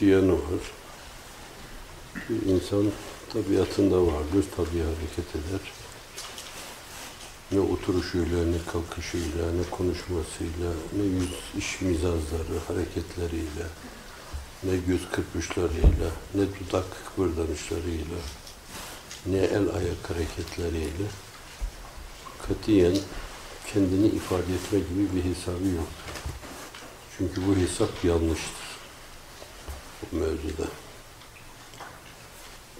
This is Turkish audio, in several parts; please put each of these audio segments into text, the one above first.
olmanın iki yanı var. Bir insan tabiatında vardır, tabii hareket eder. Ne oturuşuyla, ne kalkışıyla, ne konuşmasıyla, ne yüz iş mizazları, hareketleriyle, ne göz kırpışlarıyla, ne dudak kıpırdanışlarıyla, ne el ayak hareketleriyle katiyen kendini ifade etme gibi bir hesabı yoktur. Çünkü bu hesap yanlıştır bu mevzuda.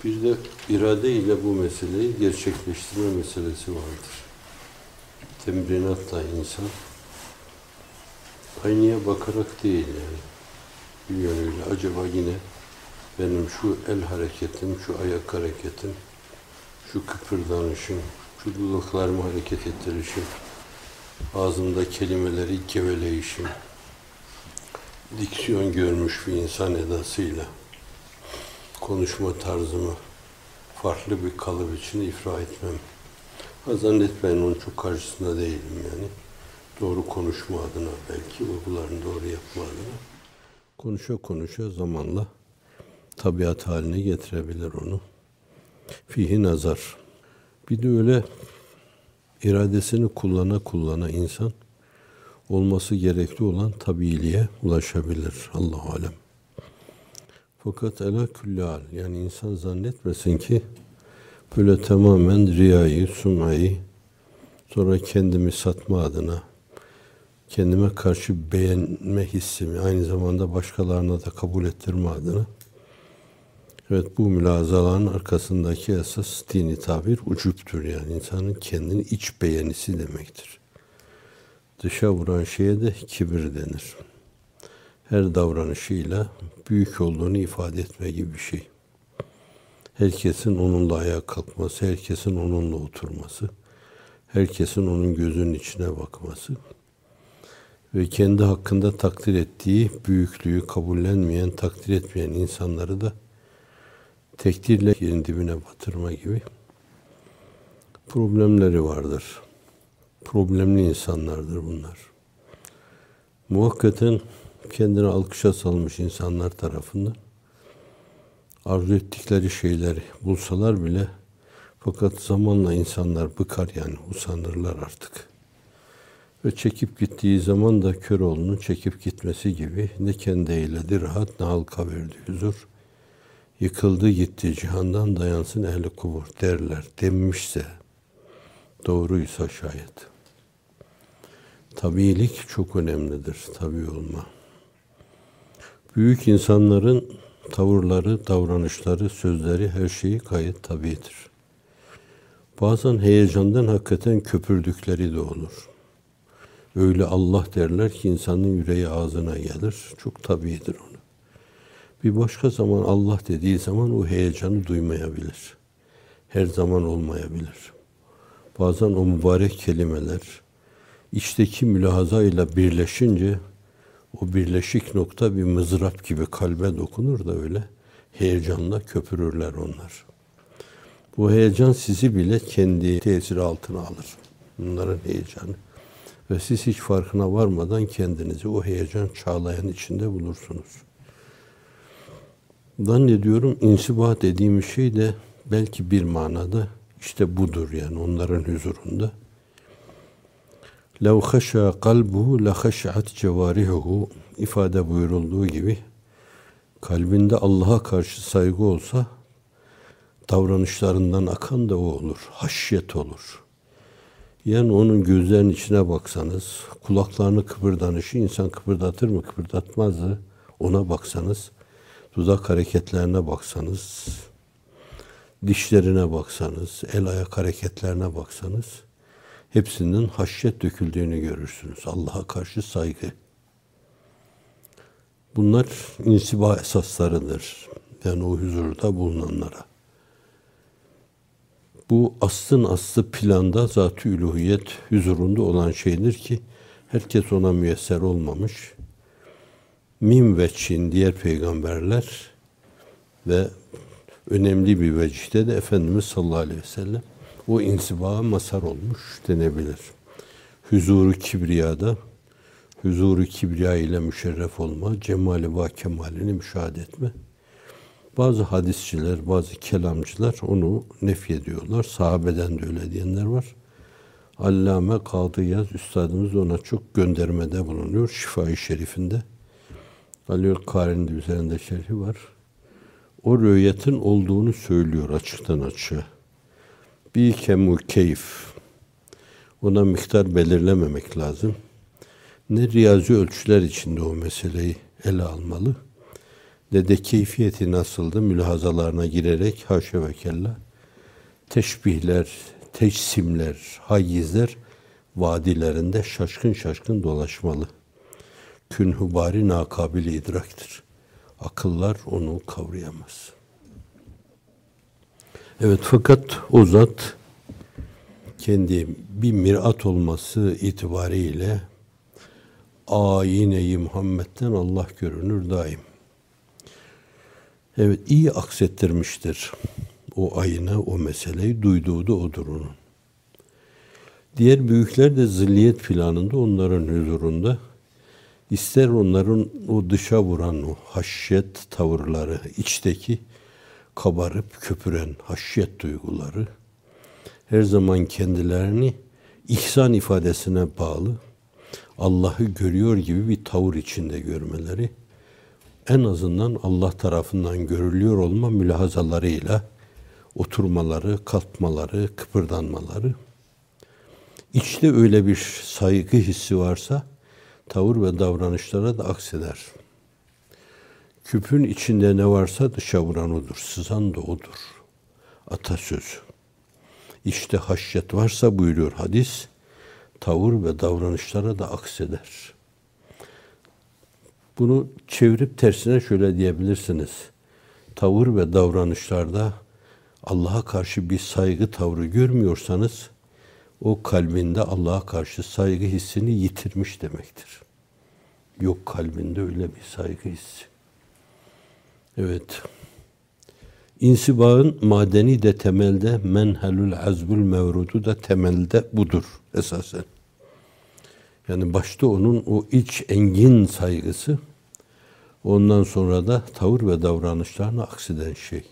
Bir de irade ile bu meseleyi gerçekleştirme meselesi vardır. Temrinatla insan aynaya bakarak değil yani bir yönüyle acaba yine benim şu el hareketim, şu ayak hareketim, şu kıpırdanışım, şu dudaklarımı hareket ettirişim, ağzımda kelimeleri geveleyişim, diksiyon görmüş bir insan edasıyla konuşma tarzımı farklı bir kalıp içinde ifra etmem. Ha zannetmeyin onun çok karşısında değilim yani. Doğru konuşma adına belki, uygularını doğru yapma adına. Konuşa konuşa zamanla tabiat haline getirebilir onu. Fihi nazar. Bir de öyle iradesini kullana kullana insan olması gerekli olan tabiiliğe ulaşabilir. Allah alem. Fakat ela küllal yani insan zannetmesin ki böyle tamamen riyayı, sum'ayı sonra kendimi satma adına kendime karşı beğenme hissimi aynı zamanda başkalarına da kabul ettirme adına Evet bu mülazaların arkasındaki esas dini tabir ucuptur yani insanın kendini iç beğenisi demektir. Dışa vuran şeye de kibir denir. Her davranışıyla büyük olduğunu ifade etme gibi bir şey. Herkesin onunla ayağa kalkması, herkesin onunla oturması, herkesin onun gözünün içine bakması ve kendi hakkında takdir ettiği büyüklüğü kabullenmeyen, takdir etmeyen insanları da tekdirle yerin dibine batırma gibi problemleri vardır. Problemli insanlardır bunlar. Muhakkaten kendini alkışa salmış insanlar tarafından arzu ettikleri şeyleri bulsalar bile fakat zamanla insanlar bıkar yani usanırlar artık. Ve çekip gittiği zaman da Köroğlu'nun çekip gitmesi gibi ne kendi eyledi rahat ne halka verdi huzur. Yıkıldı gitti cihandan dayansın ehli kubur derler demişse doğruysa şayet. Tabiilik çok önemlidir, tabi olma. Büyük insanların tavırları, davranışları, sözleri, her şeyi gayet tabidir. Bazen heyecandan hakikaten köpürdükleri de olur. Öyle Allah derler ki insanın yüreği ağzına gelir. Çok tabidir onu. Bir başka zaman Allah dediği zaman o heyecanı duymayabilir. Her zaman olmayabilir. Bazen o mübarek kelimeler içteki mülahazayla birleşince o birleşik nokta bir mızrap gibi kalbe dokunur da öyle heyecanla köpürürler onlar. Bu heyecan sizi bile kendi tesiri altına alır. Bunların heyecanı. Ve siz hiç farkına varmadan kendinizi o heyecan çağlayan içinde bulursunuz. Zannediyorum insiba dediğimiz şey de belki bir manada işte budur yani onların huzurunda. لَوْ خَشَى قَلْبُهُ لَخَشَعَتْ جَوَارِهُ ifade buyurulduğu gibi kalbinde Allah'a karşı saygı olsa davranışlarından akan da o olur. Haşyet olur. Yani onun gözlerinin içine baksanız, kulaklarını kıpırdanışı insan kıpırdatır mı, kıpırdatmaz mı? Ona baksanız, dudak hareketlerine baksanız, dişlerine baksanız, el ayak hareketlerine baksanız, hepsinin haşyet döküldüğünü görürsünüz. Allah'a karşı saygı. Bunlar insiba esaslarıdır. Yani o huzurda bulunanlara. Bu aslın aslı planda zat-ı üluhiyet huzurunda olan şeydir ki herkes ona müyesser olmamış. Mim ve Çin diğer peygamberler ve önemli bir vecihte de Efendimiz sallallahu aleyhi ve sellem o insibaya masar olmuş denebilir. huzuru kibriyada, huzuru kibriya ile müşerref olma, cemali ve kemalini müşahede etme. Bazı hadisçiler, bazı kelamcılar onu nef ediyorlar. Sahabeden de öyle diyenler var. Allame Kadı Yaz Üstadımız ona çok göndermede bulunuyor. Şifa-i Şerif'inde. Aliül Karin'de üzerinde şerhi var. O rüyetin olduğunu söylüyor açıktan açığa. Bir kemu keyif. Ona miktar belirlememek lazım. Ne riyazi ölçüler içinde o meseleyi ele almalı ne de keyfiyeti nasıldı mülahazalarına girerek haşa ve kella teşbihler, teçsimler, hayizler vadilerinde şaşkın şaşkın dolaşmalı. Künhubari nakabili idraktır. Akıllar onu kavrayamaz. Evet fakat o zat kendi bir mirat olması itibariyle ayine-i Muhammed'den Allah görünür daim. Evet iyi aksettirmiştir o ayına, o meseleyi duyduğu da odur onun. Diğer büyükler de zilliyet planında onların huzurunda ister onların o dışa vuran o haşyet tavırları, içteki kabarıp köpüren haşyet duyguları her zaman kendilerini ihsan ifadesine bağlı Allah'ı görüyor gibi bir tavır içinde görmeleri en azından Allah tarafından görülüyor olma mülahazalarıyla oturmaları, kalkmaları, kıpırdanmaları içte öyle bir saygı hissi varsa tavır ve davranışlara da akseder. Küpün içinde ne varsa dışa vuran odur, sızan da odur. Atasözü. İşte haşyet varsa buyuruyor hadis, tavır ve davranışlara da akseder. Bunu çevirip tersine şöyle diyebilirsiniz. Tavır ve davranışlarda Allah'a karşı bir saygı tavrı görmüyorsanız o kalbinde Allah'a karşı saygı hissini yitirmiş demektir. Yok kalbinde öyle bir saygı hissi. Evet. İnsibağın madeni de temelde, menhelül azbul mevrudu da temelde budur esasen. Yani başta onun o iç engin saygısı, ondan sonra da tavır ve davranışlarına akseden şey.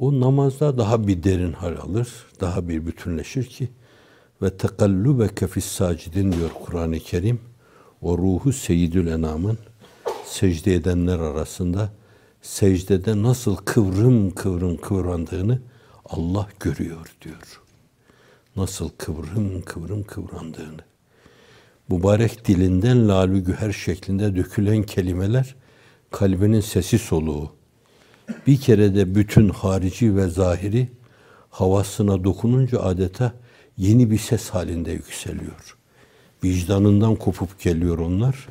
O namazda daha bir derin hal alır, daha bir bütünleşir ki ve tekallubeke fis sacidin diyor Kur'an-ı Kerim. O ruhu seyyidül enamın secde edenler arasında secdede nasıl kıvrım kıvrım kıvrandığını Allah görüyor diyor. Nasıl kıvrım kıvrım kıvrandığını mübarek dilinden lalü güher şeklinde dökülen kelimeler kalbinin sesi soluğu. Bir kere de bütün harici ve zahiri havasına dokununca adeta yeni bir ses halinde yükseliyor. Vicdanından kopup geliyor onlar.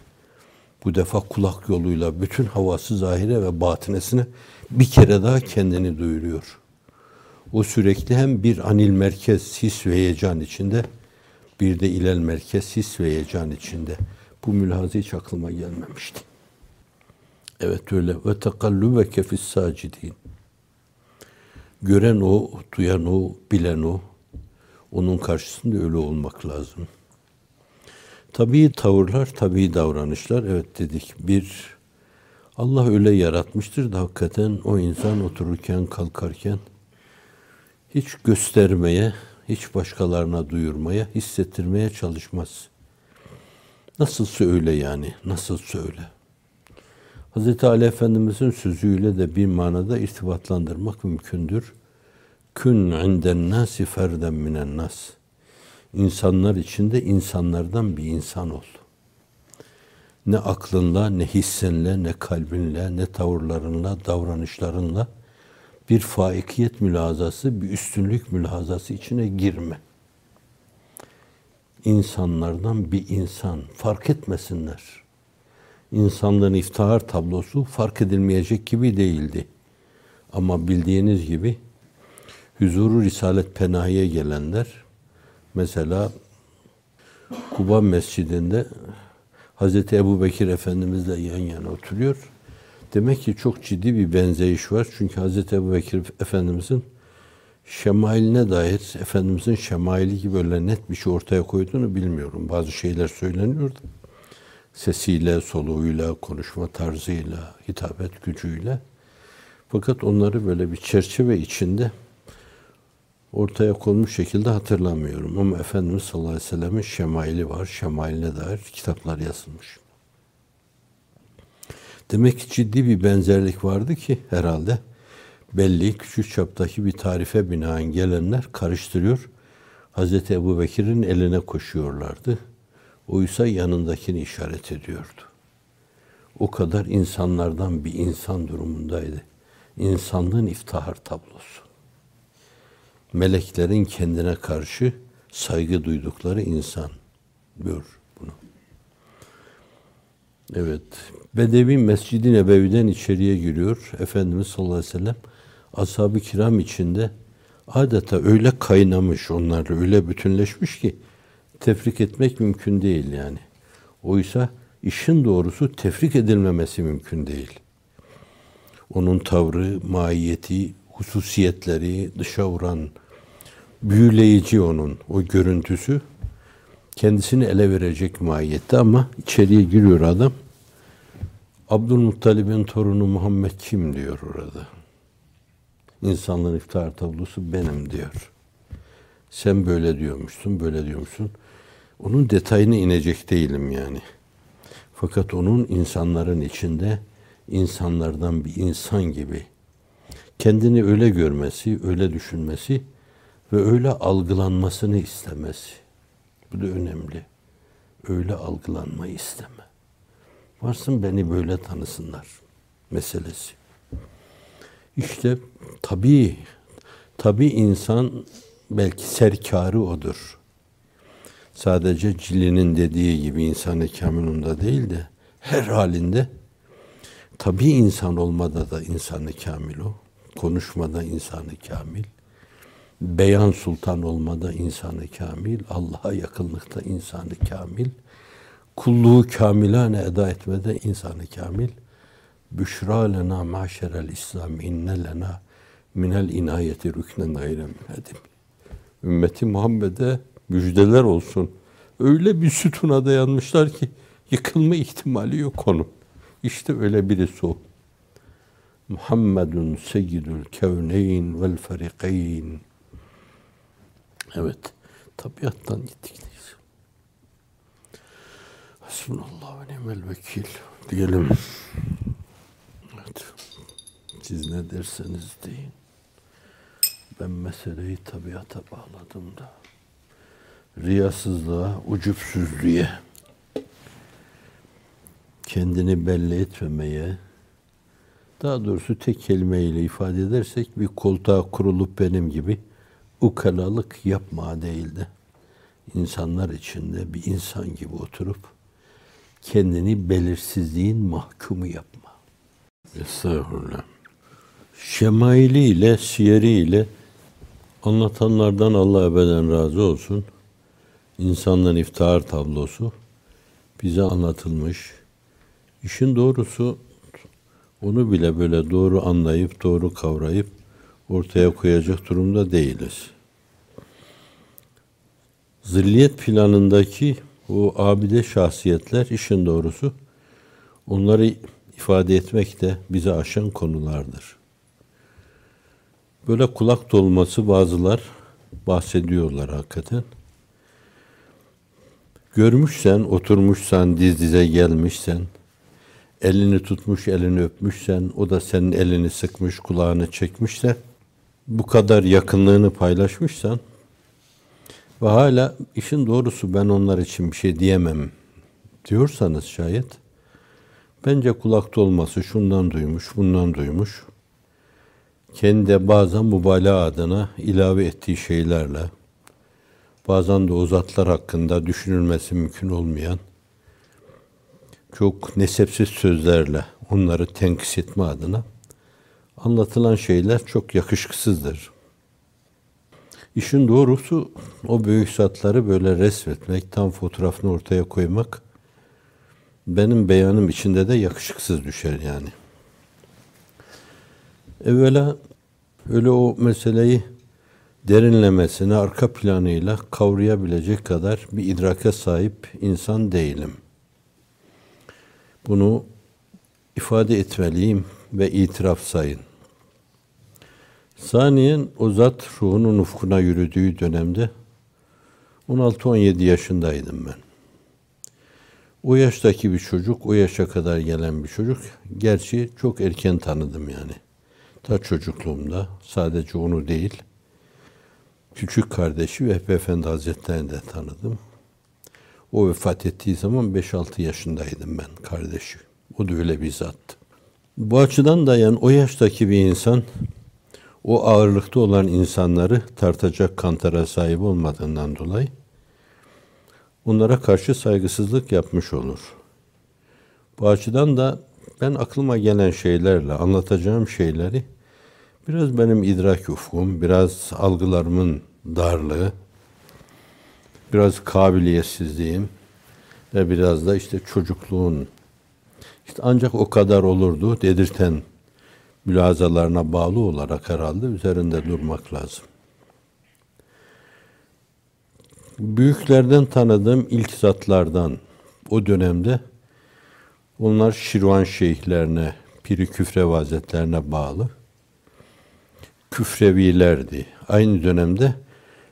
Bu defa kulak yoluyla bütün havası zahire ve batinesine bir kere daha kendini duyuruyor. O sürekli hem bir anil merkez his ve heyecan içinde bir de ilel merkez his ve heyecan içinde. Bu mülahazı hiç aklıma gelmemişti. Evet öyle. Ve tekallübeke fis sacidin. Gören o, duyan o, bilen o. Onun karşısında öyle olmak lazım. Tabii tavırlar, tabii davranışlar. Evet dedik. Bir, Allah öyle yaratmıştır da hakikaten o insan otururken, kalkarken hiç göstermeye, hiç başkalarına duyurmaya, hissettirmeye çalışmaz. Nasılsa öyle yani, nasılsa öyle. Hz. Ali Efendimizin sözüyle de bir manada irtibatlandırmak mümkündür. Kün inden nasi ferden minen nas. İnsanlar içinde insanlardan bir insan ol. Ne aklınla, ne hissenle, ne kalbinle, ne tavırlarınla, davranışlarınla bir faikiyet mülazası, bir üstünlük mülazası içine girme. İnsanlardan bir insan, fark etmesinler. İnsanlığın iftihar tablosu fark edilmeyecek gibi değildi. Ama bildiğiniz gibi huzuru Risalet Penahi'ye gelenler, mesela Kuba Mescidinde Hazreti Ebu Bekir Efendimizle yan yana oturuyor. Demek ki çok ciddi bir benzeyiş var. Çünkü Hz. Ebu Bekir Efendimizin şemailine dair Efendimizin şemaili gibi böyle net bir şey ortaya koyduğunu bilmiyorum. Bazı şeyler söyleniyordu. Sesiyle, soluğuyla, konuşma tarzıyla, hitabet gücüyle. Fakat onları böyle bir çerçeve içinde ortaya konmuş şekilde hatırlamıyorum. Ama Efendimiz sallallahu aleyhi ve sellem'in şemaili var. Şemailine dair kitaplar yazılmış. Demek ki ciddi bir benzerlik vardı ki herhalde belli küçük çaptaki bir tarife binaen gelenler karıştırıyor. Hazreti Ebu Bekir'in eline koşuyorlardı. Oysa yanındakini işaret ediyordu. O kadar insanlardan bir insan durumundaydı. İnsanlığın iftihar tablosu. Meleklerin kendine karşı saygı duydukları insan. Gör bunu. Evet. Bedevi Mescid-i Nebevi'den içeriye giriyor. Efendimiz sallallahu aleyhi ve sellem ashab-ı kiram içinde adeta öyle kaynamış onlarla, öyle bütünleşmiş ki tefrik etmek mümkün değil yani. Oysa işin doğrusu tefrik edilmemesi mümkün değil. Onun tavrı, mahiyeti, hususiyetleri, dışa vuran, büyüleyici onun o görüntüsü kendisini ele verecek mahiyette ama içeriye giriyor adam. Abdülmuttalib'in torunu Muhammed kim diyor orada. İnsanlığın iftihar tablosu benim diyor. Sen böyle diyormuşsun, böyle diyormuşsun. Onun detayına inecek değilim yani. Fakat onun insanların içinde insanlardan bir insan gibi kendini öyle görmesi, öyle düşünmesi ve öyle algılanmasını istemesi. Bu da önemli. Öyle algılanmayı isteme. Varsın beni böyle tanısınlar meselesi. İşte tabii, tabii insan belki serkarı odur. Sadece Cili'nin dediği gibi insan-ı kamilunda değil de her halinde tabii insan olmada da insanı kamil o. Konuşmada insanı kamil. Beyan sultan olmada insanı kamil. Allah'a yakınlıkta insanı kamil. Kulluğu kamilane eda etmede insanı kamil. Büşra lena maşerel İslam inne lena minel inayeti rüknen gayre minhedim. Ümmeti Muhammed'e müjdeler olsun. Öyle bir sütuna dayanmışlar ki yıkılma ihtimali yok onun. İşte öyle birisi o. Muhammedun seyyidül kevneyn vel ferikayn. Evet. Tabiattan gittik. Hasbunallah ve ni'mel vekil diyelim. Evet. Siz ne derseniz deyin. Ben meseleyi tabiata bağladım da. Riyasızlığa, ucupsüzlüğe, kendini belli etmemeye, daha doğrusu tek kelimeyle ifade edersek bir koltuğa kurulup benim gibi ukalalık yapma değildi. İnsanlar içinde bir insan gibi oturup kendini belirsizliğin mahkumu yapma. Estağfurullah. Şemaili ile, siyeri ile anlatanlardan Allah ebeden razı olsun. İnsanların iftihar tablosu bize anlatılmış. İşin doğrusu onu bile böyle doğru anlayıp, doğru kavrayıp ortaya koyacak durumda değiliz. Zilliyet planındaki o abide şahsiyetler işin doğrusu onları ifade etmek de bize aşan konulardır. Böyle kulak dolması bazılar bahsediyorlar hakikaten. Görmüşsen, oturmuşsan, diz dize gelmişsen, elini tutmuş, elini öpmüşsen, o da senin elini sıkmış, kulağını çekmişse, bu kadar yakınlığını paylaşmışsan ve hala işin doğrusu ben onlar için bir şey diyemem diyorsanız şayet, bence kulakta olması şundan duymuş, bundan duymuş, kendi bazen mübalağa adına ilave ettiği şeylerle, bazen de o zatlar hakkında düşünülmesi mümkün olmayan çok nesepsiz sözlerle onları tenkis etme adına anlatılan şeyler çok yakışıksızdır. İşin doğrusu o büyük zatları böyle resmetmek, tam fotoğrafını ortaya koymak benim beyanım içinde de yakışıksız düşer yani. Evvela öyle o meseleyi derinlemesine arka planıyla kavrayabilecek kadar bir idrake sahip insan değilim. Bunu ifade etmeliyim ve itiraf sayın. Saniyen o zat ruhunun ufkuna yürüdüğü dönemde 16-17 yaşındaydım ben. O yaştaki bir çocuk, o yaşa kadar gelen bir çocuk, gerçi çok erken tanıdım yani. Ta çocukluğumda sadece onu değil, küçük kardeşi Vehbi Efendi Hazretleri'ni de tanıdım. O vefat ettiği zaman 5-6 yaşındaydım ben kardeşi. O da öyle bir zattı. Bu açıdan da yani o yaştaki bir insan o ağırlıkta olan insanları tartacak kantara sahip olmadığından dolayı onlara karşı saygısızlık yapmış olur. Bu açıdan da ben aklıma gelen şeylerle, anlatacağım şeyleri biraz benim idrak ufkum, biraz algılarımın darlığı, biraz kabiliyetsizliğim ve biraz da işte çocukluğun işte ancak o kadar olurdu dedirten mülazalarına bağlı olarak herhalde üzerinde durmak lazım. Büyüklerden tanıdığım ilk zatlardan o dönemde onlar Şirvan şeyhlerine, Piri Küfrevi Hazretlerine bağlı. Küfrevilerdi. Aynı dönemde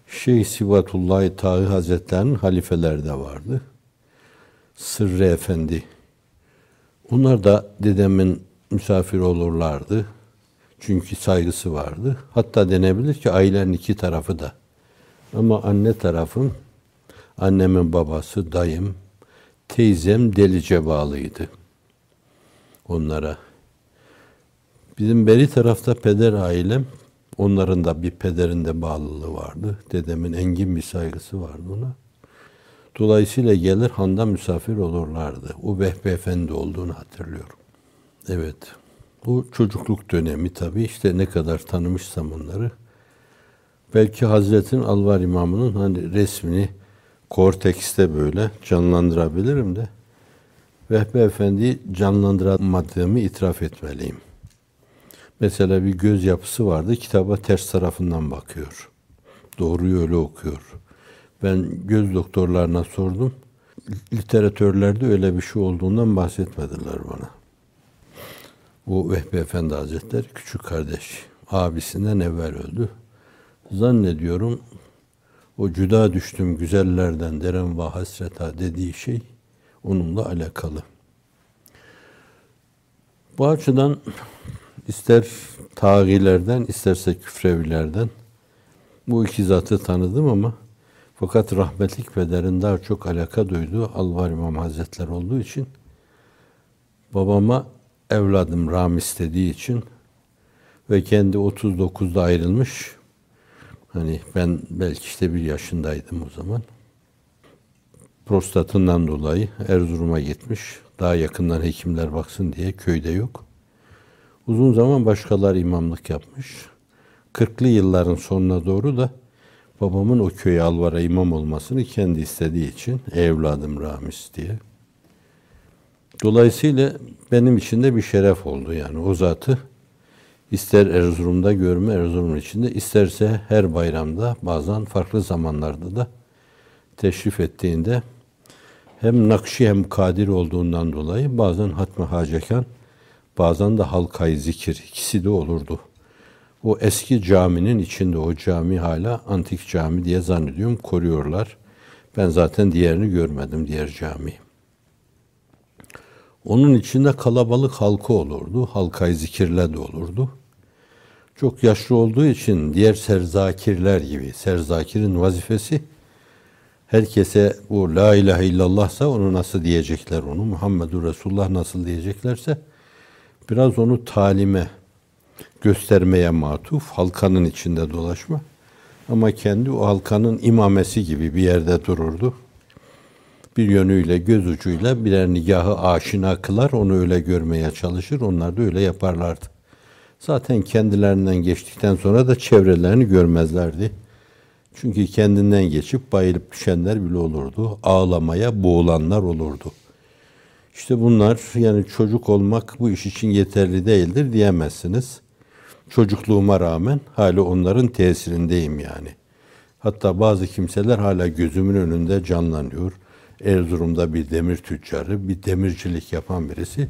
Şeyh Sivatullah Tahi Hazretlerinin halifeleri de vardı. Sırrı Efendi. Onlar da dedemin misafir olurlardı. Çünkü saygısı vardı. Hatta denebilir ki ailenin iki tarafı da. Ama anne tarafım, annemin babası, dayım, teyzem delice bağlıydı onlara. Bizim beri tarafta peder ailem, onların da bir pederinde bağlılığı vardı. Dedemin engin bir saygısı vardı ona. Dolayısıyla gelir handa misafir olurlardı. O Vehbi Efendi olduğunu hatırlıyorum. Evet. Bu çocukluk dönemi tabii işte ne kadar tanımışsam onları. Belki Hazretin Alvar İmamı'nın hani resmini Korteks'te böyle canlandırabilirim de Vehbi Efendi'yi canlandıramadığımı itiraf etmeliyim. Mesela bir göz yapısı vardı, kitaba ters tarafından bakıyor. Doğruyu öyle okuyor. Ben göz doktorlarına sordum. Literatörlerde öyle bir şey olduğundan bahsetmediler bana. Bu Vehbi Efendi Hazretleri küçük kardeş. Abisinden evvel öldü. Zannediyorum o cüda düştüm güzellerden derem ve hasreta dediği şey onunla alakalı. Bu açıdan ister tağilerden isterse küfrevilerden bu iki zatı tanıdım ama fakat rahmetlik pederin daha çok alaka duyduğu Alvar İmam Hazretleri olduğu için babama evladım Ramiz dediği için ve kendi 39'da ayrılmış. Hani ben belki işte bir yaşındaydım o zaman. Prostatından dolayı Erzurum'a gitmiş. Daha yakından hekimler baksın diye köyde yok. Uzun zaman başkalar imamlık yapmış. 40'lı yılların sonuna doğru da babamın o köye Alvar'a imam olmasını kendi istediği için evladım Ramiz diye Dolayısıyla benim için de bir şeref oldu yani o zatı ister Erzurum'da görme Erzurum içinde isterse her bayramda bazen farklı zamanlarda da teşrif ettiğinde hem nakşi hem kadir olduğundan dolayı bazen hatme hacekan bazen de halkayı zikir ikisi de olurdu. O eski caminin içinde o cami hala antik cami diye zannediyorum koruyorlar. Ben zaten diğerini görmedim diğer camiyi. Onun içinde kalabalık halka olurdu. Halkayı zikirle de olurdu. Çok yaşlı olduğu için diğer serzakirler gibi, serzakirin vazifesi herkese bu la ilahe illallahsa onu nasıl diyecekler onu, Muhammedur Resulullah nasıl diyeceklerse biraz onu talime, göstermeye matuf, halkanın içinde dolaşma. Ama kendi o halkanın imamesi gibi bir yerde dururdu bir yönüyle göz ucuyla birer nigahı aşina kılar, onu öyle görmeye çalışır. Onlar da öyle yaparlardı. Zaten kendilerinden geçtikten sonra da çevrelerini görmezlerdi. Çünkü kendinden geçip bayılıp düşenler bile olurdu. Ağlamaya boğulanlar olurdu. İşte bunlar yani çocuk olmak bu iş için yeterli değildir diyemezsiniz. Çocukluğuma rağmen hala onların tesirindeyim yani. Hatta bazı kimseler hala gözümün önünde canlanıyor. Erzurum'da bir demir tüccarı, bir demircilik yapan birisi.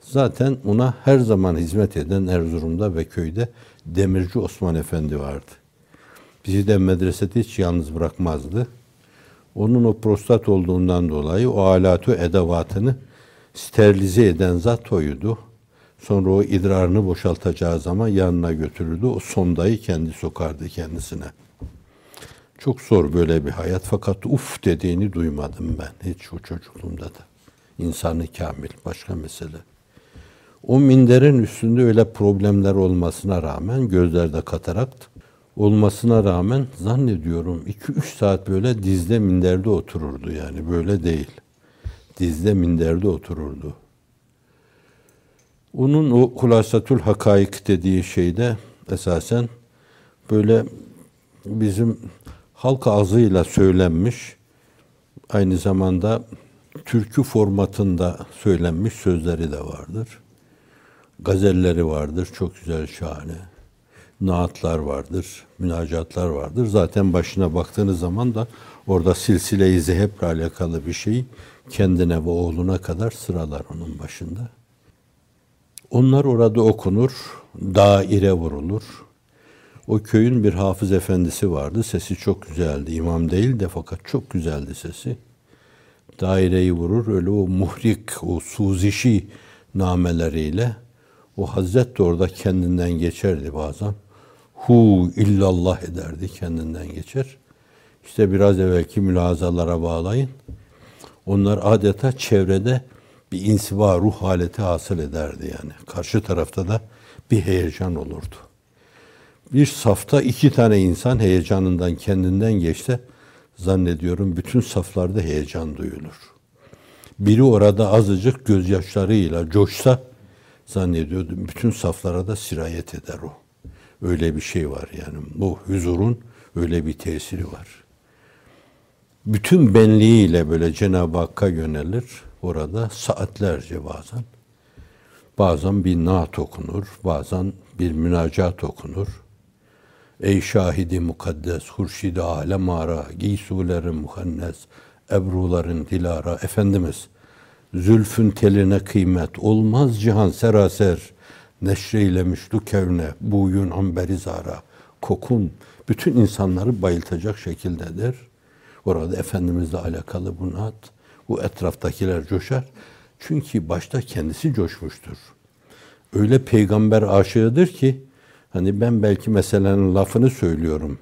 Zaten ona her zaman hizmet eden Erzurum'da ve köyde demirci Osman Efendi vardı. Bizi de medresede hiç yalnız bırakmazdı. Onun o prostat olduğundan dolayı o alatu edevatını sterilize eden zat oydu. Sonra o idrarını boşaltacağı zaman yanına götürürdü. O sondayı kendi sokardı kendisine. Çok zor böyle bir hayat fakat uf dediğini duymadım ben hiç o çocukluğumda da. İnsanı kamil başka mesele. O minderin üstünde öyle problemler olmasına rağmen gözlerde katarakt olmasına rağmen zannediyorum 2-3 saat böyle dizde minderde otururdu yani böyle değil. Dizde minderde otururdu. Onun o hulasatul hakaik dediği şeyde esasen böyle bizim halk ağzıyla söylenmiş aynı zamanda türkü formatında söylenmiş sözleri de vardır. Gazelleri vardır, çok güzel, şahane. Naatlar vardır, münacatlar vardır. Zaten başına baktığınız zaman da orada silsile-i zeheple alakalı bir şey kendine ve oğluna kadar sıralar onun başında. Onlar orada okunur, daire vurulur. O köyün bir hafız efendisi vardı. Sesi çok güzeldi. İmam değil de fakat çok güzeldi sesi. Daireyi vurur. Öyle o muhrik, o suzişi nameleriyle o Hazret de orada kendinden geçerdi bazen. Hu illallah ederdi kendinden geçer. İşte biraz evvelki mülazalara bağlayın. Onlar adeta çevrede bir insiva ruh haleti hasıl ederdi yani. Karşı tarafta da bir heyecan olurdu. Bir safta iki tane insan heyecanından kendinden geçse zannediyorum bütün saflarda heyecan duyulur. Biri orada azıcık gözyaşlarıyla coşsa zannediyordum bütün saflara da sirayet eder o. Öyle bir şey var yani. Bu huzurun öyle bir tesiri var. Bütün benliğiyle böyle Cenab-ı Hakk'a yönelir orada saatlerce bazen. Bazen bir naat okunur, bazen bir münacat okunur. Ey şahidi mukaddes, hurşidi alem ara, giysulerin muhannes, ebruların dilara. Efendimiz, zülfün teline kıymet, olmaz cihan seraser, neşreylemiş du kevne, buyun amberi zara. Kokun bütün insanları bayıltacak şekildedir. Orada Efendimizle alakalı bu naat bu etraftakiler coşar. Çünkü başta kendisi coşmuştur. Öyle peygamber aşığıdır ki hani ben belki meselenin lafını söylüyorum.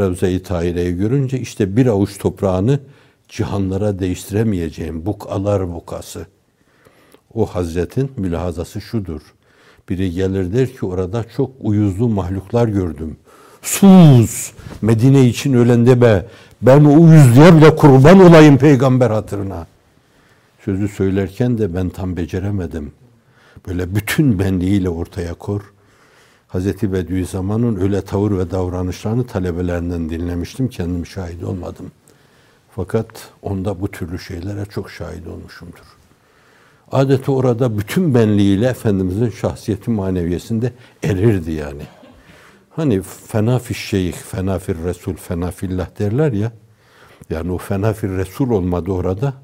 Ravza-i Tahire'yi görünce işte bir avuç toprağını cihanlara değiştiremeyeceğim bukalar bukası. O Hazretin mülahazası şudur. Biri gelir der ki orada çok uyuzlu mahluklar gördüm. Sus! Medine için ölende be. Ben o uyuzluğa bile kurban olayım peygamber hatırına. Sözü söylerken de ben tam beceremedim. Böyle bütün benliğiyle ortaya kor. Hazreti Bediüzzaman'ın öyle tavır ve davranışlarını talebelerinden dinlemiştim. Kendim şahit olmadım. Fakat onda bu türlü şeylere çok şahit olmuşumdur. Adeta orada bütün benliğiyle Efendimizin şahsiyeti maneviyesinde erirdi yani. Hani fena fi şeyh, fena fir resul, fena fillah derler ya. Yani o fena fir resul olmadı orada.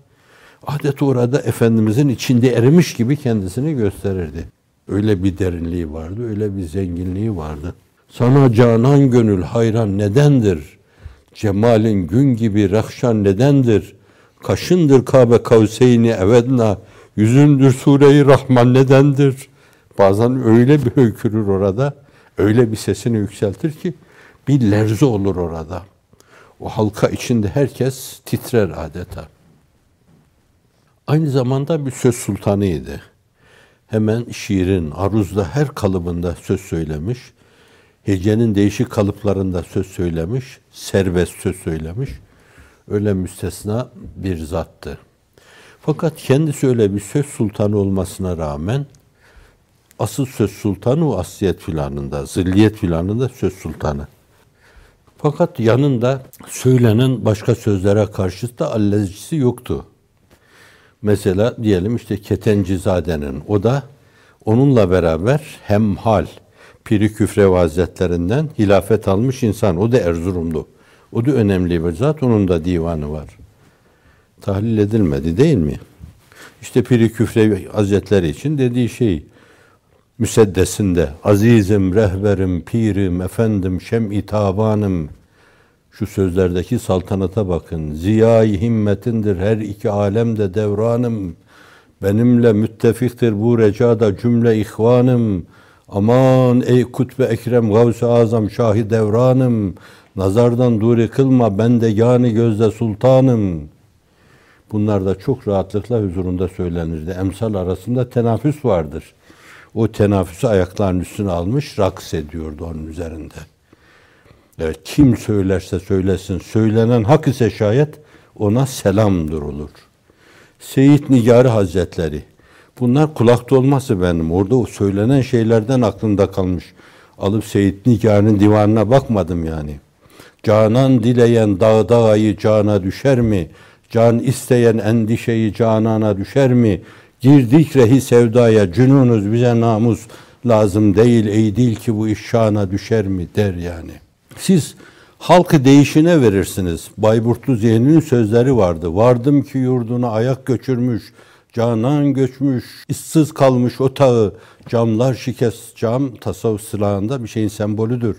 Adeta orada Efendimizin içinde erimiş gibi kendisini gösterirdi. Öyle bir derinliği vardı, öyle bir zenginliği vardı. Sana canan gönül hayran nedendir? Cemalin gün gibi rakşan nedendir? Kaşındır Kabe kavseyni evedna, yüzündür Sure-i Rahman nedendir? Bazen öyle bir höykürür orada öyle bir sesini yükseltir ki bir lerze olur orada. O halka içinde herkes titrer adeta. Aynı zamanda bir söz sultanıydı. Hemen şiirin, aruzda her kalıbında söz söylemiş. Hecenin değişik kalıplarında söz söylemiş. Serbest söz söylemiş. Öyle müstesna bir zattı. Fakat kendisi öyle bir söz sultanı olmasına rağmen asıl söz sultanı o asliyet filanında, zilliyet filanında söz sultanı. Fakat yanında söylenen başka sözlere karşı da allezcisi yoktu. Mesela diyelim işte Ketencizade'nin o da onunla beraber hem hal Piri Küfrev Hazretlerinden hilafet almış insan. O da Erzurumlu. O da önemli bir zat. Onun da divanı var. Tahlil edilmedi değil mi? İşte Piri Küfrev Hazretleri için dediği şey müseddesinde azizim, rehberim, pirim, efendim, şem-i tabanım şu sözlerdeki saltanata bakın. Ziyai himmetindir her iki alemde devranım. Benimle müttefiktir bu recada cümle ihvanım. Aman ey kutbe ekrem gavs-ı azam şahi devranım. Nazardan duri kılma ben de yani gözde sultanım. Bunlar da çok rahatlıkla huzurunda söylenirdi. Emsal arasında tenaffüs vardır. O tenaffüsü ayaklarının üstüne almış, raks ediyordu onun üzerinde. Evet, kim söylerse söylesin, söylenen hak ise şayet ona selam durulur. Seyit Nigari Hazretleri, bunlar kulak dolması benim. Orada o söylenen şeylerden aklımda kalmış. Alıp Seyit Nigari'nin divanına bakmadım yani. Canan dileyen dağ dağayı cana düşer mi? Can isteyen endişeyi canana düşer mi? Girdik rehi sevdaya, cünunuz bize namus lazım değil, ey değil ki bu iş şana düşer mi der yani. Siz halkı değişine verirsiniz. Bayburtlu Zihni'nin sözleri vardı. Vardım ki yurduna ayak göçürmüş, canan göçmüş, ıssız kalmış otağı, camlar şikest, cam tasavvuf silahında bir şeyin sembolüdür.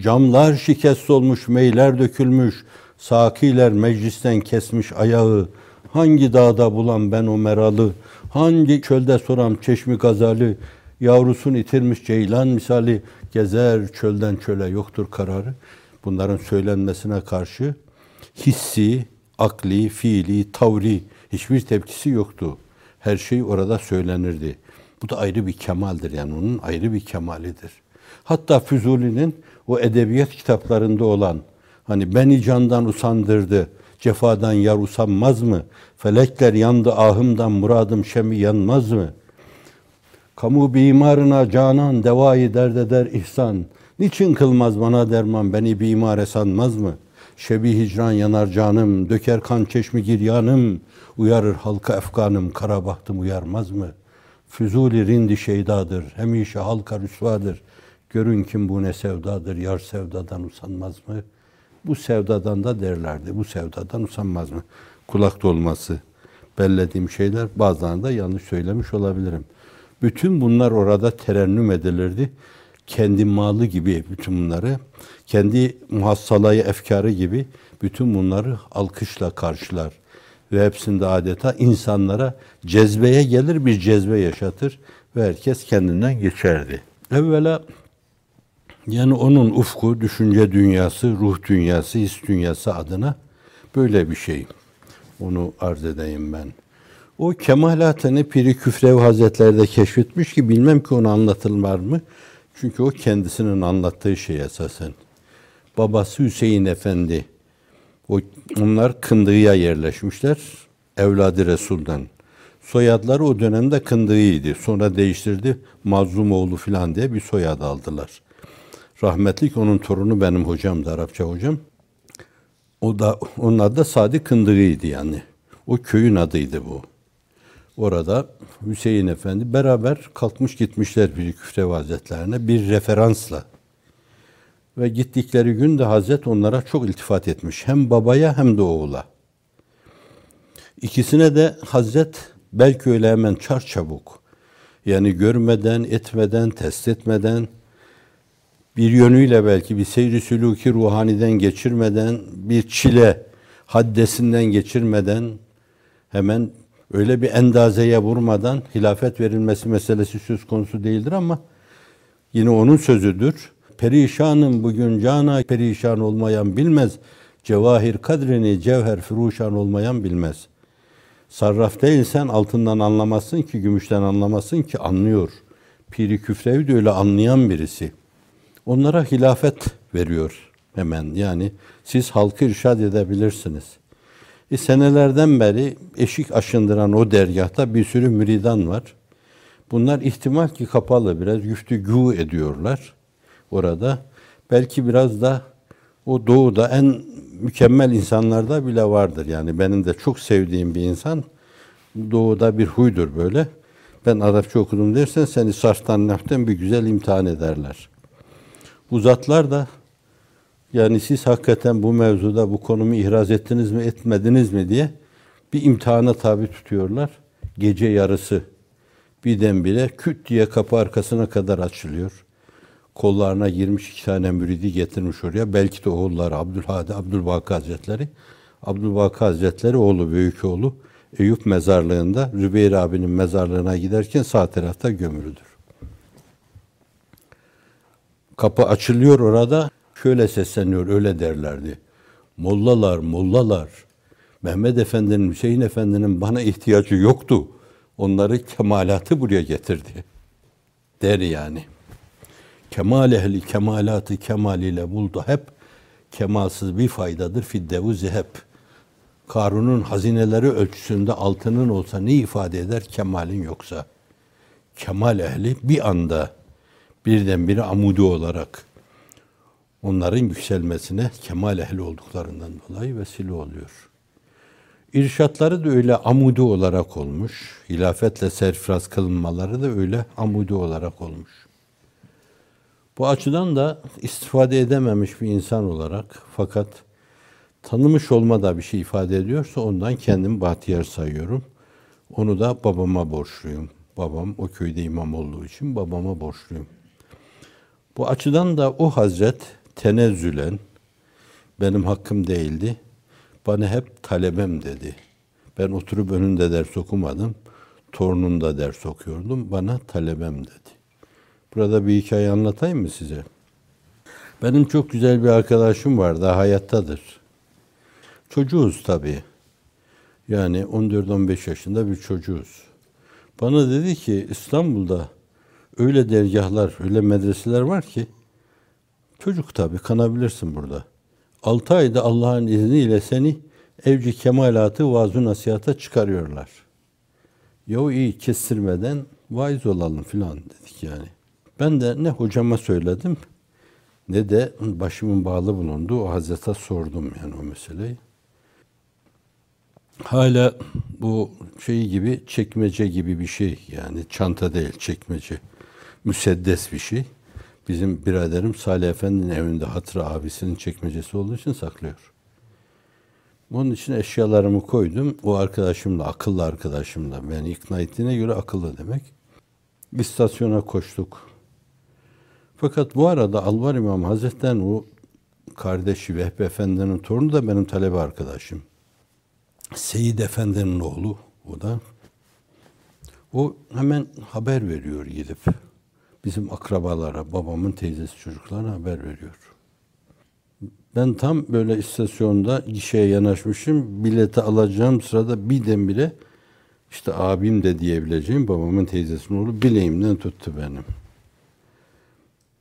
Camlar şikest olmuş, meyler dökülmüş, sakiler meclisten kesmiş ayağı, hangi dağda bulan ben o meralı, hangi çölde soram çeşmi gazalı, yavrusunu itirmiş ceylan misali gezer çölden çöle yoktur kararı. Bunların söylenmesine karşı hissi, akli, fiili, tavri hiçbir tepkisi yoktu. Her şey orada söylenirdi. Bu da ayrı bir kemaldir yani onun ayrı bir kemalidir. Hatta Füzuli'nin o edebiyat kitaplarında olan hani beni candan usandırdı, cefadan yar usanmaz mı? Felekler yandı ahımdan muradım şemi yanmaz mı?'' Kamu bimarına canan devayı derd eder ihsan. Niçin kılmaz bana derman beni bimare sanmaz mı? Şebi hicran yanar canım, döker kan çeşmi giryanım. Uyarır halka efkanım, kara bahtım uyarmaz mı? Füzuli rindi şeydadır, hemişe halka rüsvadır. Görün kim bu ne sevdadır, yar sevdadan usanmaz mı? Bu sevdadan da derlerdi, bu sevdadan usanmaz mı? Kulak dolması, bellediğim şeyler bazılarında yanlış söylemiş olabilirim. Bütün bunlar orada terennüm edilirdi. Kendi malı gibi bütün bunları, kendi muhassalayı efkarı gibi bütün bunları alkışla karşılar. Ve hepsinde adeta insanlara cezbeye gelir, bir cezbe yaşatır ve herkes kendinden geçerdi. Evvela yani onun ufku, düşünce dünyası, ruh dünyası, his dünyası adına böyle bir şey. Onu arz edeyim ben. O kemalatını Piri Küfrev Hazretleri de keşfetmiş ki bilmem ki onu anlatılmaz mı? Çünkü o kendisinin anlattığı şey esasen. Babası Hüseyin Efendi. O, onlar Kındık'a yerleşmişler. Evladı Resul'den. Soyadları o dönemde Kındık'ıydı. Sonra değiştirdi. Mazlumoğlu filan diye bir soyad aldılar. Rahmetlik onun torunu benim hocam da Arapça hocam. O da onun adı da Sadi Kındık'ıydı yani. O köyün adıydı bu. Orada Hüseyin Efendi beraber kalkmış gitmişler bir Küfrev Hazretlerine bir referansla. Ve gittikleri gün de Hazret onlara çok iltifat etmiş. Hem babaya hem de oğula. İkisine de Hazret belki öyle hemen çar çabuk. Yani görmeden, etmeden, test etmeden, bir yönüyle belki bir seyri sülûki ruhaniden geçirmeden, bir çile haddesinden geçirmeden hemen öyle bir endazeye vurmadan hilafet verilmesi meselesi söz konusu değildir ama yine onun sözüdür. Perişanım bugün cana perişan olmayan bilmez. Cevahir kadrini cevher furuşan olmayan bilmez. Sarraf değilsen altından anlamazsın ki, gümüşten anlamazsın ki anlıyor. Piri Küfrevi de öyle anlayan birisi. Onlara hilafet veriyor hemen. Yani siz halkı irşad edebilirsiniz.'' E, senelerden beri eşik aşındıran o dergahta bir sürü müridan var. Bunlar ihtimal ki kapalı biraz güftügü ediyorlar orada. Belki biraz da o doğuda en mükemmel insanlarda bile vardır. Yani benim de çok sevdiğim bir insan doğuda bir huydur böyle. Ben Arapça okudum dersen seni sarftan neften bir güzel imtihan ederler. Bu zatlar da yani siz hakikaten bu mevzuda bu konumu ihraz ettiniz mi etmediniz mi diye bir imtihana tabi tutuyorlar. Gece yarısı birdenbire küt diye kapı arkasına kadar açılıyor. Kollarına girmiş iki tane müridi getirmiş oraya. Belki de oğulları Abdülhadi, Abdülbaki Hazretleri. Abdülbaki Hazretleri oğlu, büyük oğlu Eyüp mezarlığında Zübeyir abinin mezarlığına giderken sağ tarafta gömülüdür. Kapı açılıyor orada. Şöyle sesleniyor, öyle derlerdi. Mollalar, mollalar. Mehmet Efendi'nin, Hüseyin Efendi'nin bana ihtiyacı yoktu. Onları kemalatı buraya getirdi. Der yani. Kemal ehli kemalatı kemaliyle buldu hep. Kemalsız bir faydadır fiddevuzi hep. Karun'un hazineleri ölçüsünde altının olsa ne ifade eder kemalin yoksa? Kemal ehli bir anda birdenbire amudi olarak onların yükselmesine kemal ehli olduklarından dolayı vesile oluyor. İrşatları da öyle amudi olarak olmuş. Hilafetle serfiraz kılınmaları da öyle amudi olarak olmuş. Bu açıdan da istifade edememiş bir insan olarak fakat tanımış olma da bir şey ifade ediyorsa ondan kendim bahtiyar sayıyorum. Onu da babama borçluyum. Babam o köyde imam olduğu için babama borçluyum. Bu açıdan da o hazret tenezzülen benim hakkım değildi. Bana hep talebem dedi. Ben oturup önünde ders okumadım. Torununda ders okuyordum. Bana talebem dedi. Burada bir hikaye anlatayım mı size? Benim çok güzel bir arkadaşım var. Daha hayattadır. Çocuğuz tabii. Yani 14-15 yaşında bir çocuğuz. Bana dedi ki İstanbul'da öyle dergahlar, öyle medreseler var ki çocuk tabii kanabilirsin burada. 6 ayda Allah'ın izniyle seni evci kemalatı vaaz nasihata çıkarıyorlar. Yahu iyi kestirmeden vaiz olalım filan dedik yani. Ben de ne hocama söyledim ne de başımın bağlı bulunduğu o Hazrete sordum yani o meseleyi. Hala bu şey gibi çekmece gibi bir şey yani çanta değil çekmece. Müseddes bir şey. Bizim biraderim Salih Efendi'nin evinde hatıra abisinin çekmecesi olduğu için saklıyor. Bunun için eşyalarımı koydum. O arkadaşımla, akıllı arkadaşımla beni ikna ettiğine göre akıllı demek. İstasyona koştuk. Fakat bu arada Alvar İmam Hazretleri'nin o kardeşi Vehbi Efendi'nin torunu da benim talebe arkadaşım. Seyit Efendi'nin oğlu o da. O hemen haber veriyor gidip. Bizim akrabalara, babamın teyzesi çocuklarına haber veriyor. Ben tam böyle istasyonda gişeye yanaşmışım. Bileti alacağım sırada birdenbire işte abim de diyebileceğim babamın teyzesinin oğlu bileğimden tuttu benim.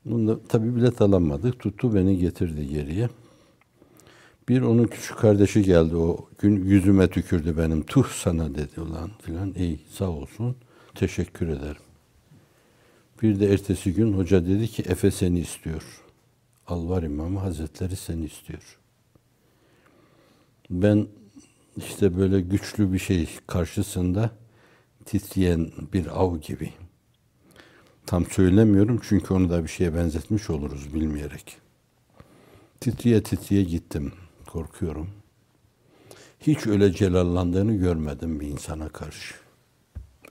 Bunda tabii bilet alamadık. Tuttu beni getirdi geriye. Bir onun küçük kardeşi geldi o gün yüzüme tükürdü benim. Tuh sana dedi ulan filan. İyi sağ olsun. Teşekkür ederim. Bir de ertesi gün hoca dedi ki Efe seni istiyor. Alvar İmamı Hazretleri seni istiyor. Ben işte böyle güçlü bir şey karşısında titreyen bir av gibi. Tam söylemiyorum çünkü onu da bir şeye benzetmiş oluruz bilmeyerek. Titriye titriye gittim. Korkuyorum. Hiç öyle celallandığını görmedim bir insana karşı.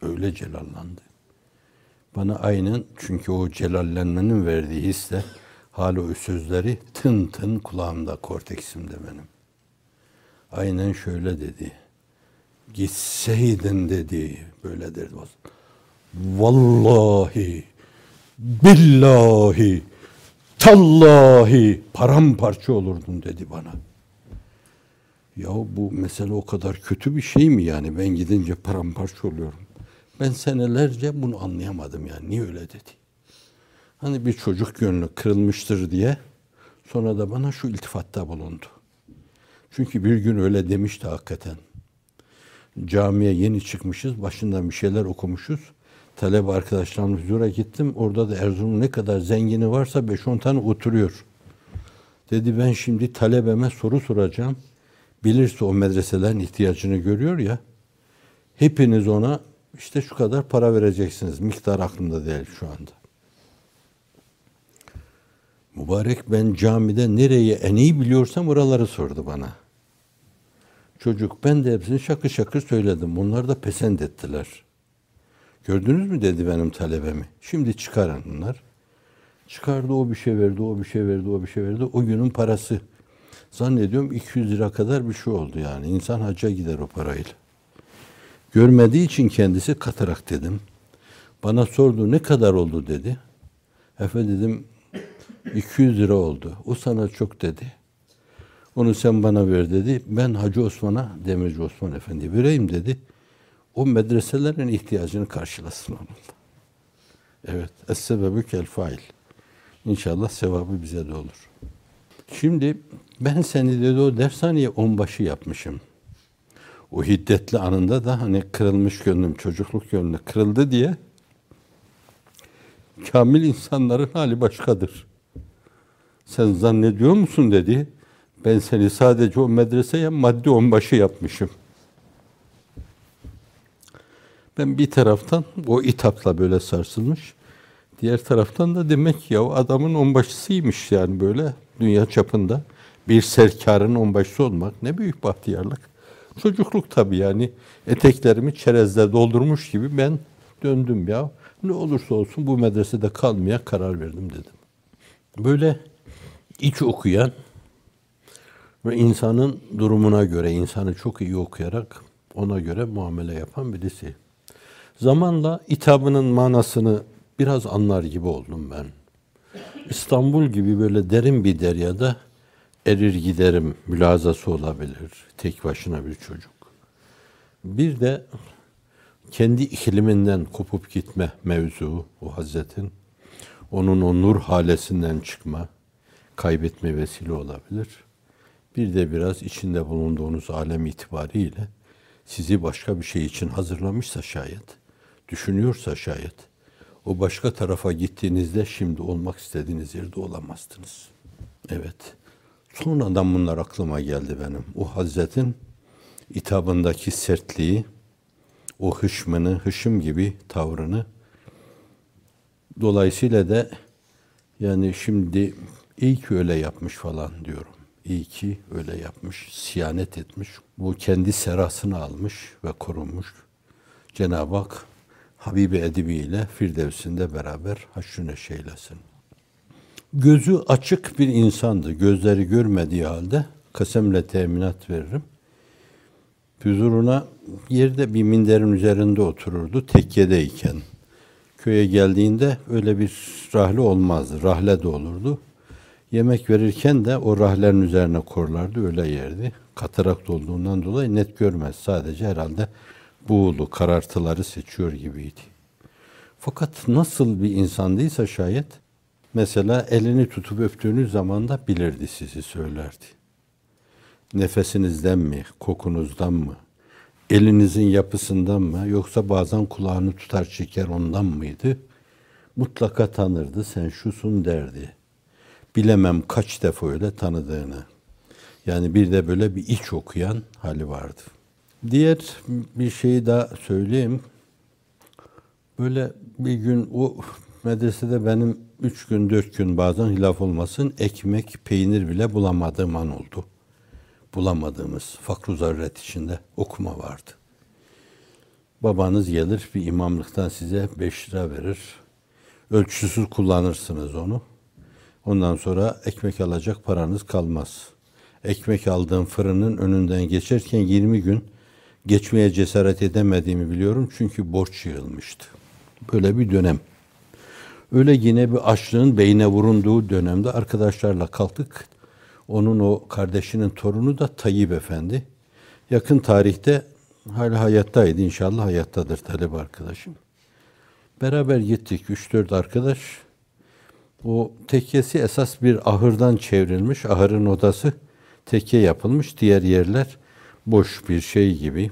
Öyle celallandı. Bana aynen çünkü o celallenmenin verdiği hisle hala o sözleri tın tın kulağımda, korteksimde benim. Aynen şöyle dedi. Gitseydin dedi. Böyle derdi. Vallahi, billahi, tallahi paramparça olurdun dedi bana. Ya bu mesele o kadar kötü bir şey mi yani? Ben gidince paramparça oluyorum. Ben senelerce bunu anlayamadım yani. Niye öyle dedi? Hani bir çocuk gönlü kırılmıştır diye sonra da bana şu iltifatta bulundu. Çünkü bir gün öyle demişti hakikaten. Camiye yeni çıkmışız, başından bir şeyler okumuşuz. Talebe arkadaşlarımla huzura gittim. Orada da Erzurum'un ne kadar zengini varsa 5-10 tane oturuyor. Dedi ben şimdi talebeme soru soracağım. Bilirse o medreselerin ihtiyacını görüyor ya. Hepiniz ona işte şu kadar para vereceksiniz. Miktar aklımda değil şu anda. Mübarek ben camide nereyi en iyi biliyorsam oraları sordu bana. Çocuk ben de hepsini şakır şakır söyledim. Bunlar da pesend ettiler. Gördünüz mü dedi benim talebemi. Şimdi çıkarın bunlar. Çıkardı o bir şey verdi, o bir şey verdi, o bir şey verdi. O günün parası. Zannediyorum 200 lira kadar bir şey oldu yani. İnsan hacca gider o parayla. Görmediği için kendisi katarak dedim. Bana sordu ne kadar oldu dedi. Efe dedim 200 lira oldu. O sana çok dedi. Onu sen bana ver dedi. Ben Hacı Osman'a, Demirci Osman Efendi vereyim dedi. O medreselerin ihtiyacını karşılasın onunla. Evet. Es-sebebü kel fail. İnşallah sevabı bize de olur. Şimdi ben seni dedi o dershaneye onbaşı yapmışım. O hiddetli anında da hani kırılmış gönlüm, çocukluk gönlü kırıldı diye kamil insanların hali başkadır. Sen zannediyor musun dedi. Ben seni sadece o medreseye maddi onbaşı yapmışım. Ben bir taraftan o itapla böyle sarsılmış. Diğer taraftan da demek ya o adamın onbaşısıymış yani böyle dünya çapında. Bir serkarın onbaşısı olmak ne büyük bahtiyarlık. Çocukluk tabii yani eteklerimi çerezle doldurmuş gibi ben döndüm ya. Ne olursa olsun bu medresede kalmaya karar verdim dedim. Böyle iç okuyan ve insanın durumuna göre, insanı çok iyi okuyarak ona göre muamele yapan birisi. Zamanla hitabının manasını biraz anlar gibi oldum ben. İstanbul gibi böyle derin bir deryada erir giderim mülazası olabilir. Tek başına bir çocuk. Bir de kendi ikliminden kopup gitme mevzu o Hazretin. Onun o nur halesinden çıkma, kaybetme vesile olabilir. Bir de biraz içinde bulunduğunuz alem itibariyle sizi başka bir şey için hazırlamışsa şayet, düşünüyorsa şayet, o başka tarafa gittiğinizde şimdi olmak istediğiniz yerde olamazdınız. Evet. Sonradan bunlar aklıma geldi benim. O Hazretin itabındaki sertliği, o hışmını, hışım gibi tavrını dolayısıyla da yani şimdi iyi ki öyle yapmış falan diyorum. İyi ki öyle yapmış, siyanet etmiş. Bu kendi serasını almış ve korunmuş. Cenab-ı Hak Habibi Edibi ile Firdevs'inde beraber haşrü neşeylesin. Gözü açık bir insandı. Gözleri görmediği halde kasemle teminat veririm. Huzuruna yerde bir minderin üzerinde otururdu tekkedeyken. Köye geldiğinde öyle bir rahle olmazdı. Rahle de olurdu. Yemek verirken de o rahlerin üzerine korlardı, öyle yerdi. Katarak olduğundan dolayı net görmez. Sadece herhalde buğulu, karartıları seçiyor gibiydi. Fakat nasıl bir insandıysa şayet, mesela elini tutup öptüğünüz zaman da bilirdi sizi söylerdi. Nefesinizden mi, kokunuzdan mı, elinizin yapısından mı, yoksa bazen kulağını tutar çeker ondan mıydı? Mutlaka tanırdı, sen şusun derdi. Bilemem kaç defa öyle tanıdığını. Yani bir de böyle bir iç okuyan hali vardı. Diğer bir şeyi daha söyleyeyim. Böyle bir gün o medresede benim üç gün, dört gün bazen hilaf olmasın ekmek, peynir bile bulamadığım an oldu. Bulamadığımız fakru zaruret içinde okuma vardı. Babanız gelir bir imamlıktan size beş lira verir. Ölçüsüz kullanırsınız onu. Ondan sonra ekmek alacak paranız kalmaz. Ekmek aldığım fırının önünden geçerken 20 gün geçmeye cesaret edemediğimi biliyorum çünkü borç yığılmıştı. Böyle bir dönem. Öyle yine bir açlığın beyne vurunduğu dönemde arkadaşlarla kalktık. Onun o kardeşinin torunu da Tayyip Efendi. Yakın tarihte hala hayattaydı. inşallah hayattadır talep arkadaşım. Beraber gittik. 3-4 arkadaş. O tekkesi esas bir ahırdan çevrilmiş. Ahırın odası tekke yapılmış. Diğer yerler boş bir şey gibi.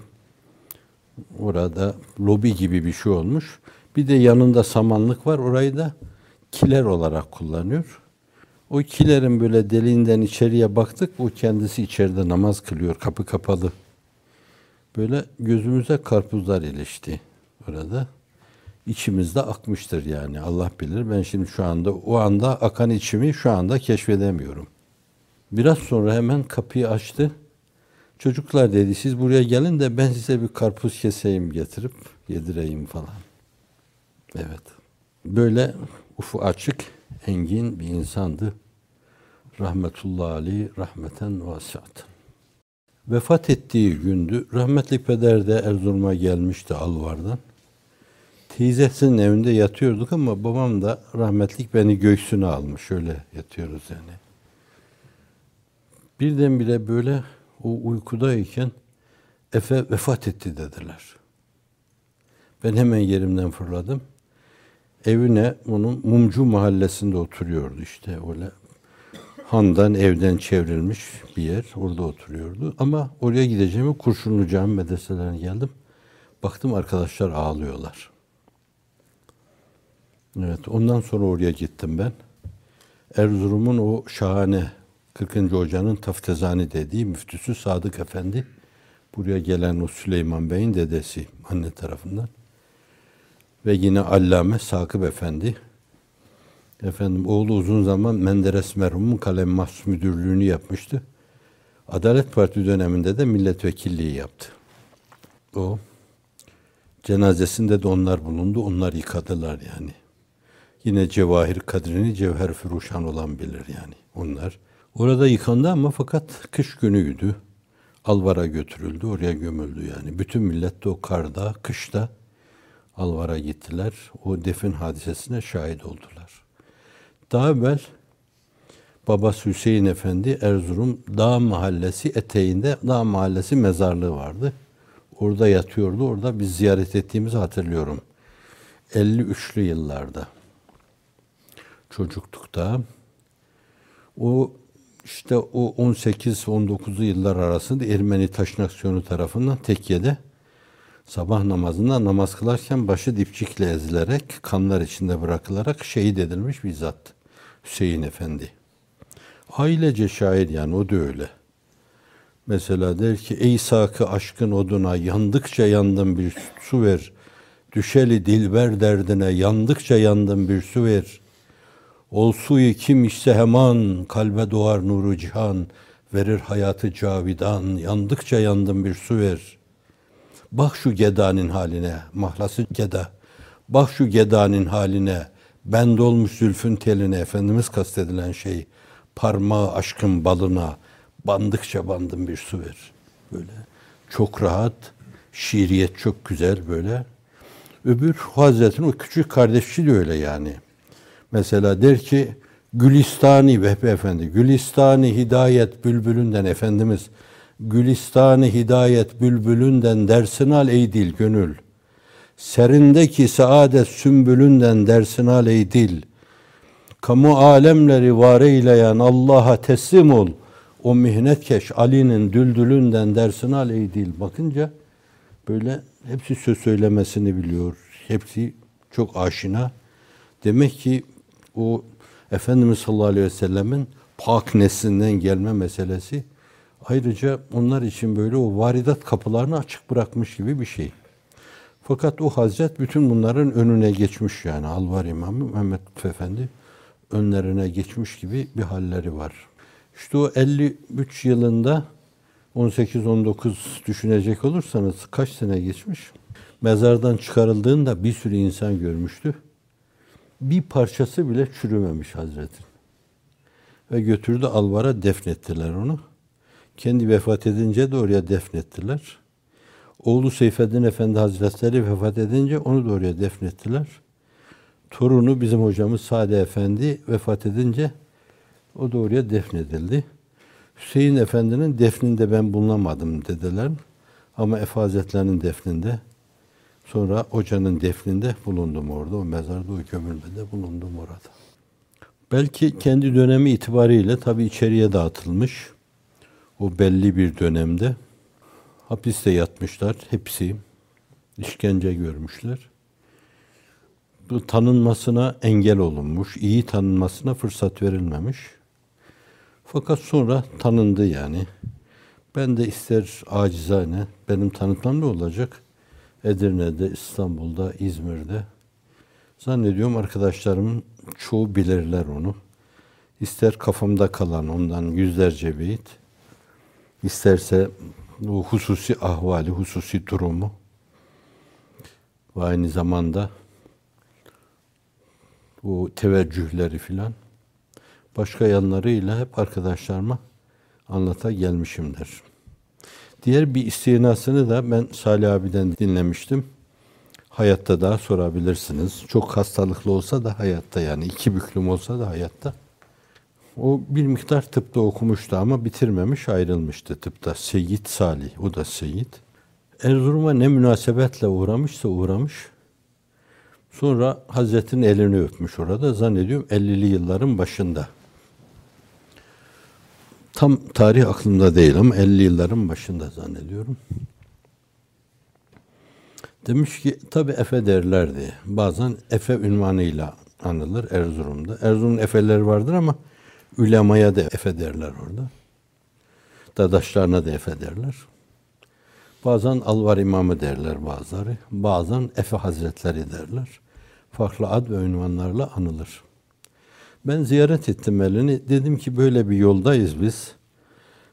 Orada lobi gibi bir şey olmuş. Bir de yanında samanlık var. Orayı da kiler olarak kullanıyor. O kilerin böyle deliğinden içeriye baktık. O kendisi içeride namaz kılıyor. Kapı kapalı. Böyle gözümüze karpuzlar ilişti orada. içimizde akmıştır yani Allah bilir. Ben şimdi şu anda o anda akan içimi şu anda keşfedemiyorum. Biraz sonra hemen kapıyı açtı. Çocuklar dedi siz buraya gelin de ben size bir karpuz keseyim getirip yedireyim falan. Evet. Böyle ufu açık, engin bir insandı. Rahmetullahi aleyh, rahmeten vasiaten. Vefat ettiği gündü. Rahmetli peder de Erzurum'a gelmişti Alvar'dan. Teyzesinin evinde yatıyorduk ama babam da rahmetlik beni göğsüne almış. Öyle yatıyoruz yani. Birdenbire böyle o uykudayken Efe vefat etti dediler. Ben hemen yerimden fırladım. Evine onun Mumcu mahallesinde oturuyordu işte öyle handan evden çevrilmiş bir yer. Orada oturuyordu. Ama oraya gideceğimi Kurşunlu Cami medreselerine geldim. Baktım arkadaşlar ağlıyorlar. Evet, ondan sonra oraya gittim ben. Erzurum'un o şahane 40. Hoca'nın Taftezani dediği müftüsü Sadık Efendi. Buraya gelen o Süleyman Bey'in dedesi anne tarafından. Ve yine Allame Sakıp Efendi. Efendim oğlu uzun zaman Menderes merhumun kalem mahsus müdürlüğünü yapmıştı. Adalet Parti döneminde de milletvekilliği yaptı. O cenazesinde de onlar bulundu. Onlar yıkadılar yani. Yine cevahir kadrini cevher furuşan olan bilir yani onlar. Orada yıkandı ama fakat kış günüydü. Alvar'a götürüldü, oraya gömüldü yani. Bütün millet de o karda, kışta Alvar'a gittiler. O defin hadisesine şahit oldular. Daha evvel babası Hüseyin Efendi Erzurum Dağ Mahallesi eteğinde Dağ Mahallesi mezarlığı vardı. Orada yatıyordu. Orada biz ziyaret ettiğimizi hatırlıyorum. 53'lü yıllarda. Çocuklukta. O işte o 18-19'lu yıllar arasında Ermeni Taşnaksiyonu tarafından Tekke'de sabah namazında namaz kılarken başı dipçikle ezilerek, kanlar içinde bırakılarak şehit edilmiş bir zat. Hüseyin Efendi. Ailece şair yani o da öyle. Mesela der ki ey sakı aşkın oduna yandıkça yandım bir su ver. Düşeli dilber derdine yandıkça yandım bir su ver. Ol suyu kim içse hemen kalbe doğar nuru cihan. Verir hayatı cavidan yandıkça yandım bir su ver. Bak şu gedanın haline mahlası geda. Bak şu gedanın haline ben dolmuş zülfün teline Efendimiz kastedilen şey parmağı aşkın balına bandıkça bandım bir su ver. Böyle çok rahat, şiiriyet çok güzel böyle. Öbür Hazretin o küçük kardeşi de öyle yani. Mesela der ki Gülistani Vehbi Efendi, Gülistani Hidayet Bülbülünden Efendimiz, Gülistani Hidayet Bülbülünden dersin al ey dil gönül. Serindeki saadet sümbülünden dersin al ey dil. Kamu alemleri var eyleyen Allah'a teslim ol. O mihnetkeş Ali'nin düldülünden dersin al ey dil. Bakınca böyle hepsi söz söylemesini biliyor. Hepsi çok aşina. Demek ki o Efendimiz sallallahu aleyhi ve sellemin pak neslinden gelme meselesi ayrıca onlar için böyle o varidat kapılarını açık bırakmış gibi bir şey. Fakat o Hazret bütün bunların önüne geçmiş yani Alvar İmamı Mehmet Lütfü Efendi önlerine geçmiş gibi bir halleri var. İşte o 53 yılında 18-19 düşünecek olursanız kaç sene geçmiş? Mezardan çıkarıldığında bir sürü insan görmüştü. Bir parçası bile çürümemiş Hazretin. Ve götürdü Alvar'a defnettiler onu. Kendi vefat edince de oraya defnettiler. Oğlu Seyfeddin Efendi Hazretleri vefat edince onu da oraya defnettiler. Torunu bizim hocamız Sade Efendi vefat edince o da oraya defnedildi. Hüseyin Efendi'nin defninde ben bulunamadım dediler. Ama Efe Hazretleri'nin defninde sonra hocanın defninde bulundum orada. O mezarda o gömülmede bulundum orada. Belki kendi dönemi itibariyle tabi içeriye dağıtılmış. O belli bir dönemde. Hapiste yatmışlar hepsi. işkence görmüşler. Bu tanınmasına engel olunmuş, iyi tanınmasına fırsat verilmemiş. Fakat sonra tanındı yani. Ben de ister acizane, benim tanıtmam ne olacak? Edirne'de, İstanbul'da, İzmir'de Zannediyorum arkadaşlarımın çoğu bilirler onu. İster kafamda kalan ondan yüzlerce beyit, isterse bu hususi ahvali, hususi durumu ve aynı zamanda bu teveccühleri filan başka yanlarıyla hep arkadaşlarıma anlata gelmişimdir. Diğer bir istinasını da ben Salih abiden dinlemiştim. Hayatta daha sorabilirsiniz. Çok hastalıklı olsa da hayatta yani iki büklüm olsa da hayatta. O bir miktar tıpta okumuştu ama bitirmemiş ayrılmıştı tıpta. Seyyid Salih, o da Seyyid. Erzurum'a ne münasebetle uğramışsa uğramış. Sonra Hazret'in elini öpmüş orada. Zannediyorum 50'li yılların başında. Tam tarih aklımda değil ama 50 yılların başında zannediyorum. Demiş ki tabi Efe derlerdi. Bazen Efe ünvanıyla anılır Erzurum'da. Erzurum'un Efeleri vardır ama ülemaya da Efe derler orada. Dadaşlarına da Efe derler. Bazen Alvar İmamı derler bazıları. Bazen Efe Hazretleri derler. Farklı ad ve ünvanlarla anılır. Ben ziyaret ettim elini. Dedim ki böyle bir yoldayız biz.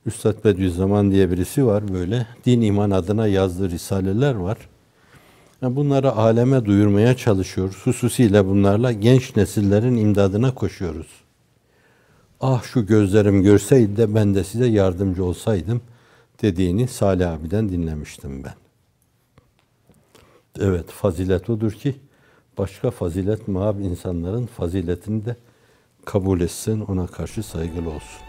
Üstad Bediüzzaman diye birisi var böyle. Din iman adına yazdığı risaleler var. Yani bunları aleme duyurmaya çalışıyoruz. Hususiyle bunlarla genç nesillerin imdadına koşuyoruz. Ah şu gözlerim görseydi de ben de size yardımcı olsaydım dediğini Salih abiden dinlemiştim ben. Evet fazilet odur ki başka fazilet muhab insanların faziletini de kabul etsin, ona karşı saygılı olsun.